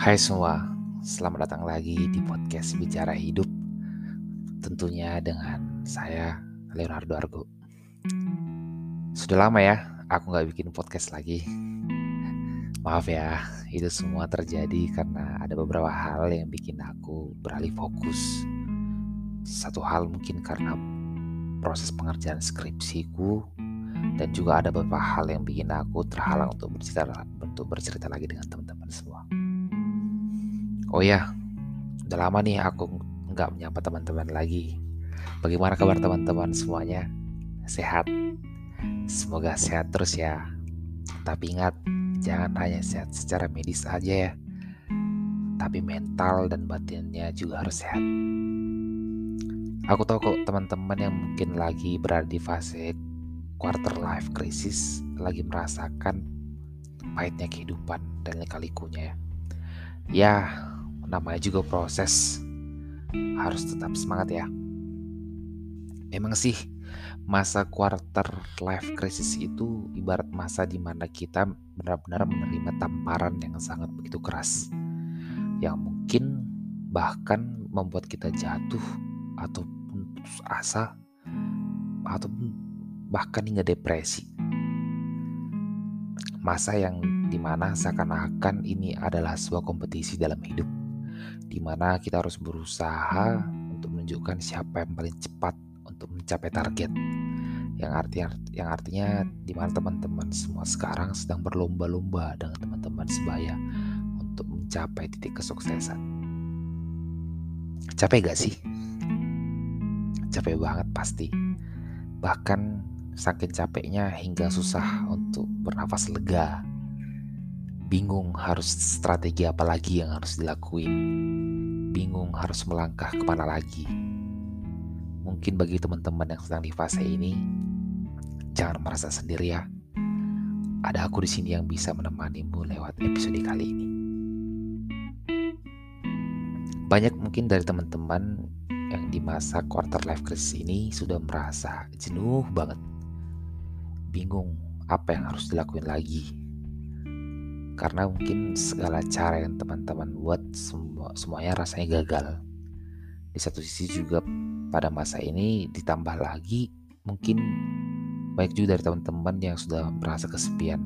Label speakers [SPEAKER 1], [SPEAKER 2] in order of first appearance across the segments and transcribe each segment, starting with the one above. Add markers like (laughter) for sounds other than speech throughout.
[SPEAKER 1] Hai semua, selamat datang lagi di podcast Bicara Hidup. Tentunya dengan saya, Leonardo Argo. Sudah lama ya, aku gak bikin podcast lagi. Maaf ya, itu semua terjadi karena ada beberapa hal yang bikin aku beralih fokus. Satu hal mungkin karena proses pengerjaan skripsiku dan juga ada beberapa hal yang bikin aku terhalang untuk bercerita untuk bercerita lagi dengan teman-teman semua. Oh ya, udah lama nih aku nggak menyapa teman-teman lagi. Bagaimana kabar teman-teman semuanya? Sehat? Semoga sehat terus ya. Tapi ingat, jangan hanya sehat secara medis aja ya. Tapi mental dan batinnya juga harus sehat. Aku tahu kok teman-teman yang mungkin lagi berada di fase quarter life crisis lagi merasakan pahitnya kehidupan dan lika-likunya ya. Ya, namanya juga proses. Harus tetap semangat ya. Emang sih masa quarter life crisis itu ibarat masa di mana kita benar-benar menerima tamparan yang sangat begitu keras. Yang mungkin bahkan membuat kita jatuh ataupun putus asa ataupun bahkan hingga depresi. Masa yang di mana seakan-akan ini adalah sebuah kompetisi dalam hidup di mana kita harus berusaha untuk menunjukkan siapa yang paling cepat untuk mencapai target yang artinya yang artinya di mana teman-teman semua sekarang sedang berlomba-lomba dengan teman-teman sebaya untuk mencapai titik kesuksesan. Capek gak sih? Capek banget pasti. Bahkan saking capeknya hingga susah untuk bernafas lega bingung harus strategi apa lagi yang harus dilakuin, bingung harus melangkah ke mana lagi. Mungkin bagi teman-teman yang sedang di fase ini, jangan merasa sendiri ya. Ada aku di sini yang bisa menemanimu lewat episode kali ini. Banyak mungkin dari teman-teman yang di masa quarter life crisis ini sudah merasa jenuh banget. Bingung apa yang harus dilakuin lagi karena mungkin segala cara yang teman-teman buat semua semuanya rasanya gagal. Di satu sisi juga pada masa ini ditambah lagi mungkin baik juga dari teman-teman yang sudah merasa kesepian,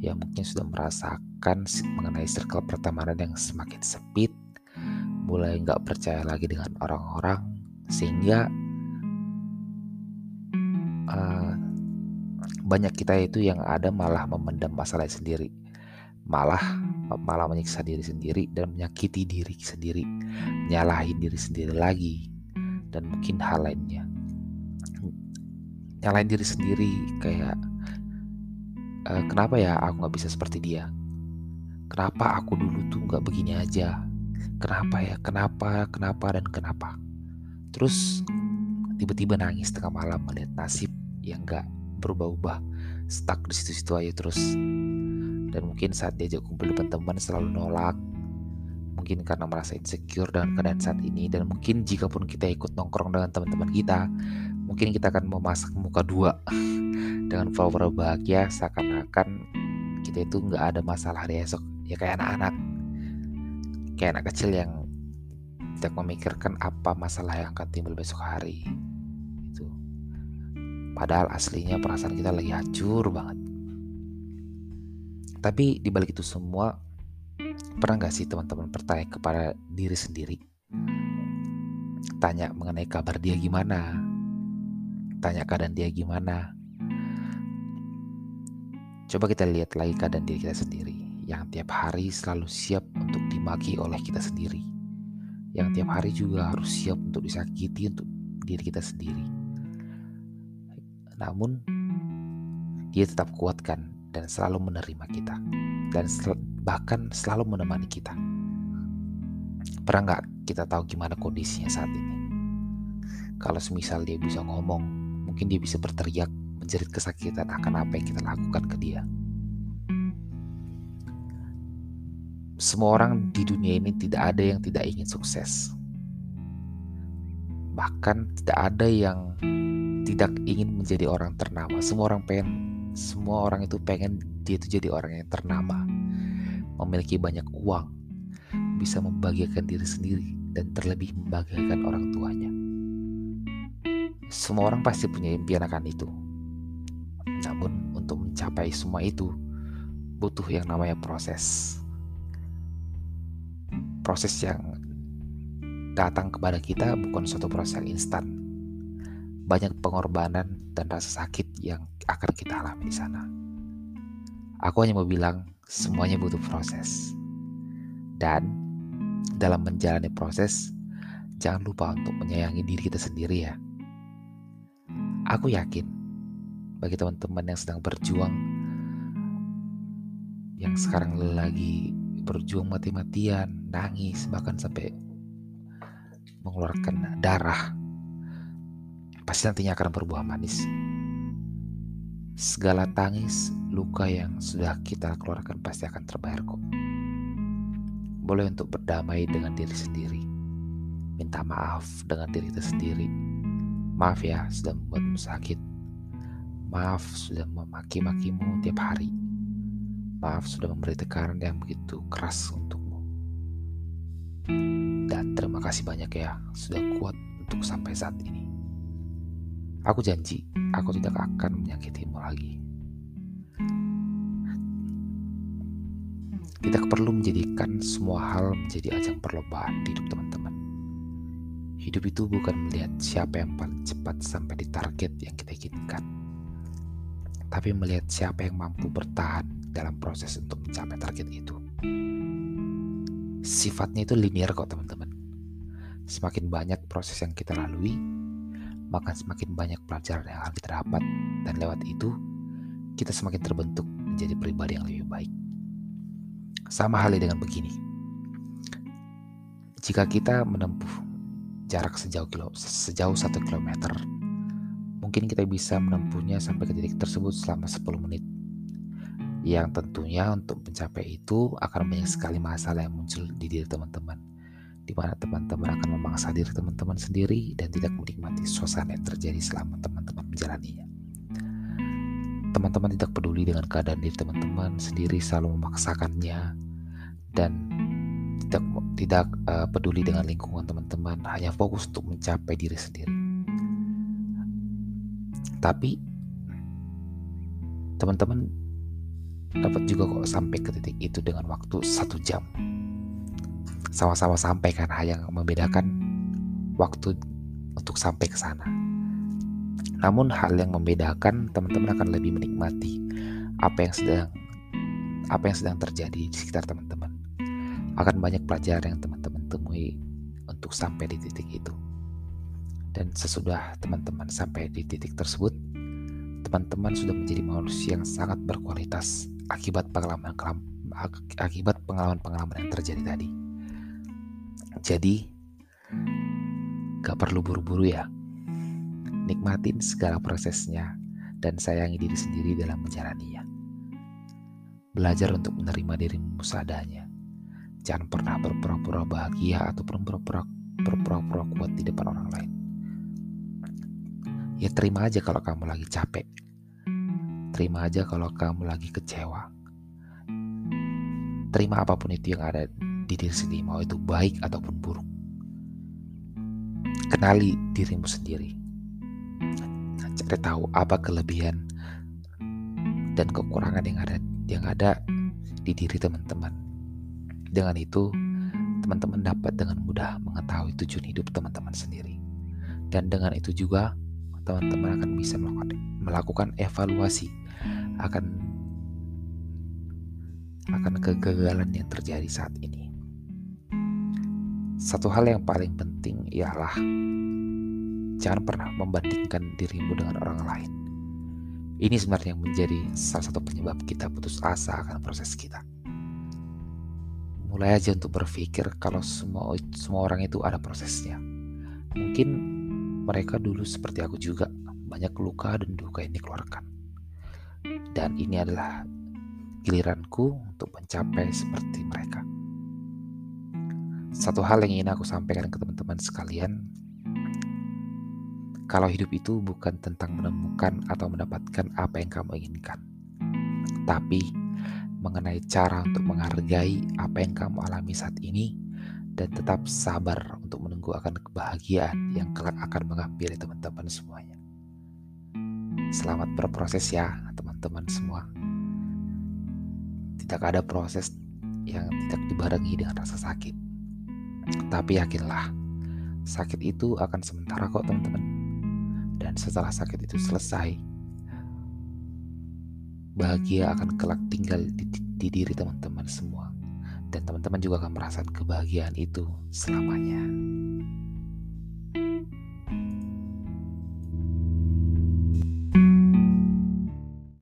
[SPEAKER 1] yang mungkin sudah merasakan mengenai circle pertemanan yang semakin sempit, mulai nggak percaya lagi dengan orang-orang, sehingga uh, banyak kita itu yang ada malah memendam masalah sendiri malah malah menyiksa diri sendiri dan menyakiti diri sendiri, nyalahin diri sendiri lagi, dan mungkin hal lainnya. Nyalahin diri sendiri kayak e, kenapa ya aku nggak bisa seperti dia? Kenapa aku dulu tuh nggak begini aja? Kenapa ya? Kenapa? Kenapa dan kenapa? Terus tiba-tiba nangis tengah malam melihat nasib yang nggak berubah-ubah, stuck di situ-situ aja terus dan mungkin saat diajak kumpul dengan teman selalu nolak. Mungkin karena merasa insecure dengan keadaan saat ini. Dan mungkin jika pun kita ikut nongkrong dengan teman-teman kita mungkin kita akan memasak muka dua (laughs) dengan flower bahagia. Seakan-akan kita itu nggak ada masalah di esok. Ya kayak anak-anak. Kayak anak kecil yang tidak memikirkan apa masalah yang akan timbul besok hari. Itu padahal aslinya perasaan kita lagi hancur banget tapi di balik itu semua, pernah gak sih teman-teman bertanya kepada diri sendiri? Tanya mengenai kabar dia gimana? Tanya keadaan dia gimana? Coba kita lihat lagi keadaan diri kita sendiri yang tiap hari selalu siap untuk dimaki oleh kita sendiri. Yang tiap hari juga harus siap untuk disakiti untuk diri kita sendiri. Namun, dia tetap kuatkan dan selalu menerima kita dan sel bahkan selalu menemani kita. Pernah nggak kita tahu gimana kondisinya saat ini? Kalau semisal dia bisa ngomong, mungkin dia bisa berteriak menjerit kesakitan akan apa yang kita lakukan ke dia. Semua orang di dunia ini tidak ada yang tidak ingin sukses. Bahkan tidak ada yang tidak ingin menjadi orang ternama. Semua orang pengen semua orang itu pengen dia itu jadi orang yang ternama, memiliki banyak uang, bisa membahagiakan diri sendiri dan terlebih membahagiakan orang tuanya. Semua orang pasti punya impian akan itu. Namun untuk mencapai semua itu butuh yang namanya proses. Proses yang datang kepada kita bukan suatu proses yang instan. Banyak pengorbanan dan rasa sakit yang akan kita alami di sana. Aku hanya mau bilang semuanya butuh proses. Dan dalam menjalani proses, jangan lupa untuk menyayangi diri kita sendiri ya. Aku yakin bagi teman-teman yang sedang berjuang, yang sekarang lagi berjuang mati-matian, nangis, bahkan sampai mengeluarkan darah, pasti nantinya akan berbuah manis. Segala tangis, luka yang sudah kita keluarkan pasti akan terbayar kok. Boleh untuk berdamai dengan diri sendiri. Minta maaf dengan diri kita sendiri. Maaf ya sudah membuatmu sakit. Maaf sudah memaki-makimu tiap hari. Maaf sudah memberi tekanan yang begitu keras untukmu. Dan terima kasih banyak ya sudah kuat untuk sampai saat ini. Aku janji, aku tidak akan menyakitimu lagi. Tidak perlu menjadikan semua hal menjadi ajang perlombaan di hidup teman-teman. Hidup itu bukan melihat siapa yang paling cepat sampai di target yang kita inginkan, tapi melihat siapa yang mampu bertahan dalam proses untuk mencapai target itu. Sifatnya itu linear kok teman-teman. Semakin banyak proses yang kita lalui, maka semakin banyak pelajaran yang akan kita dapat dan lewat itu kita semakin terbentuk menjadi pribadi yang lebih baik. Sama halnya dengan begini. Jika kita menempuh jarak sejauh kilo, sejauh satu kilometer, mungkin kita bisa menempuhnya sampai ke titik tersebut selama 10 menit. Yang tentunya untuk mencapai itu akan banyak sekali masalah yang muncul di diri teman-teman di mana teman-teman akan memaksa diri teman-teman sendiri dan tidak menikmati suasana yang terjadi selama teman-teman menjalaninya. Teman-teman tidak peduli dengan keadaan diri teman-teman sendiri selalu memaksakannya dan tidak tidak uh, peduli dengan lingkungan teman-teman, hanya fokus untuk mencapai diri sendiri. Tapi teman-teman dapat juga kok sampai ke titik itu dengan waktu satu jam sama-sama sampai kan yang membedakan waktu untuk sampai ke sana. Namun hal yang membedakan teman-teman akan lebih menikmati apa yang sedang apa yang sedang terjadi di sekitar teman-teman. Akan banyak pelajaran yang teman-teman temui untuk sampai di titik itu. Dan sesudah teman-teman sampai di titik tersebut, teman-teman sudah menjadi manusia yang sangat berkualitas akibat pengalaman akibat pengalaman-pengalaman yang terjadi tadi. Jadi, gak perlu buru-buru ya. Nikmatin segala prosesnya dan sayangi diri sendiri dalam menjalaninya. Belajar untuk menerima dirimu seadanya. Jangan pernah berpura-pura bahagia ataupun berpura-pura kuat di depan orang lain. Ya terima aja kalau kamu lagi capek. Terima aja kalau kamu lagi kecewa. Terima apa pun itu yang ada di diri sendiri, mau itu baik ataupun buruk. Kenali dirimu sendiri. Cari tahu apa kelebihan dan kekurangan yang ada yang ada di diri teman-teman. Dengan itu, teman-teman dapat dengan mudah mengetahui tujuan hidup teman-teman sendiri. Dan dengan itu juga teman-teman akan bisa melakukan, melakukan evaluasi akan akan kegagalan yang terjadi saat ini. Satu hal yang paling penting ialah jangan pernah membandingkan dirimu dengan orang lain. Ini sebenarnya yang menjadi salah satu penyebab kita putus asa akan proses kita. Mulai aja untuk berpikir kalau semua semua orang itu ada prosesnya. Mungkin mereka dulu seperti aku juga, banyak luka dan duka yang dikeluarkan. Dan ini adalah giliranku untuk mencapai seperti mereka. Satu hal yang ingin aku sampaikan ke teman-teman sekalian, kalau hidup itu bukan tentang menemukan atau mendapatkan apa yang kamu inginkan, tapi mengenai cara untuk menghargai apa yang kamu alami saat ini dan tetap sabar untuk menunggu akan kebahagiaan yang kelak akan menghampiri teman-teman semuanya. Selamat berproses ya teman-teman semua. Tidak ada proses yang tidak dibarengi dengan rasa sakit. Tapi yakinlah, sakit itu akan sementara kok teman-teman. Dan setelah sakit itu selesai, bahagia akan kelak tinggal di, di diri teman-teman semua dan teman-teman juga akan merasakan kebahagiaan itu selamanya.